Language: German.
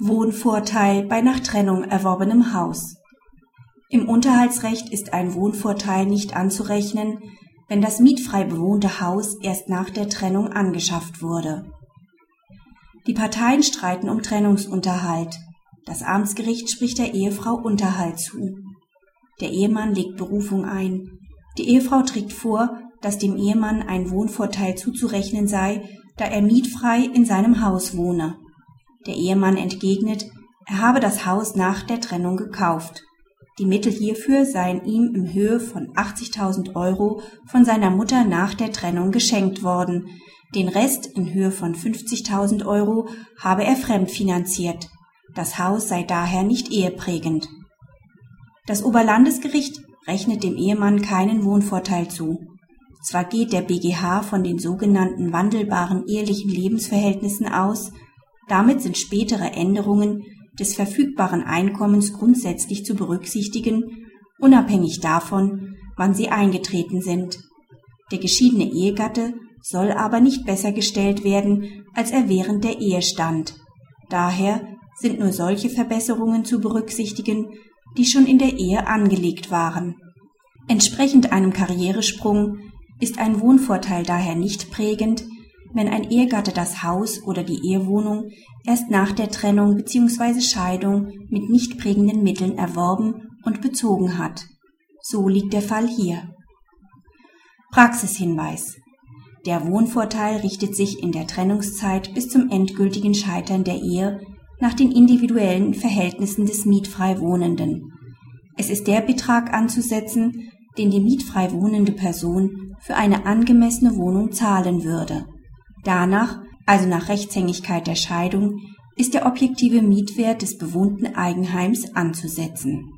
Wohnvorteil bei nach Trennung erworbenem Haus. Im Unterhaltsrecht ist ein Wohnvorteil nicht anzurechnen, wenn das mietfrei bewohnte Haus erst nach der Trennung angeschafft wurde. Die Parteien streiten um Trennungsunterhalt. Das Amtsgericht spricht der Ehefrau Unterhalt zu. Der Ehemann legt Berufung ein. Die Ehefrau trägt vor, dass dem Ehemann ein Wohnvorteil zuzurechnen sei, da er mietfrei in seinem Haus wohne. Der Ehemann entgegnet, er habe das Haus nach der Trennung gekauft. Die Mittel hierfür seien ihm in Höhe von 80.000 Euro von seiner Mutter nach der Trennung geschenkt worden. Den Rest in Höhe von 50.000 Euro habe er fremdfinanziert. Das Haus sei daher nicht eheprägend. Das Oberlandesgericht rechnet dem Ehemann keinen Wohnvorteil zu. Zwar geht der BGH von den sogenannten wandelbaren ehelichen Lebensverhältnissen aus, damit sind spätere Änderungen des verfügbaren Einkommens grundsätzlich zu berücksichtigen, unabhängig davon, wann sie eingetreten sind. Der geschiedene Ehegatte soll aber nicht besser gestellt werden, als er während der Ehe stand. Daher sind nur solche Verbesserungen zu berücksichtigen, die schon in der Ehe angelegt waren. Entsprechend einem Karrieresprung ist ein Wohnvorteil daher nicht prägend, wenn ein Ehegatte das Haus oder die Ehewohnung erst nach der Trennung bzw. Scheidung mit nicht prägenden Mitteln erworben und bezogen hat. So liegt der Fall hier. Praxishinweis. Der Wohnvorteil richtet sich in der Trennungszeit bis zum endgültigen Scheitern der Ehe nach den individuellen Verhältnissen des mietfrei Wohnenden. Es ist der Betrag anzusetzen, den die mietfrei wohnende Person für eine angemessene Wohnung zahlen würde. Danach, also nach Rechtshängigkeit der Scheidung, ist der objektive Mietwert des bewohnten Eigenheims anzusetzen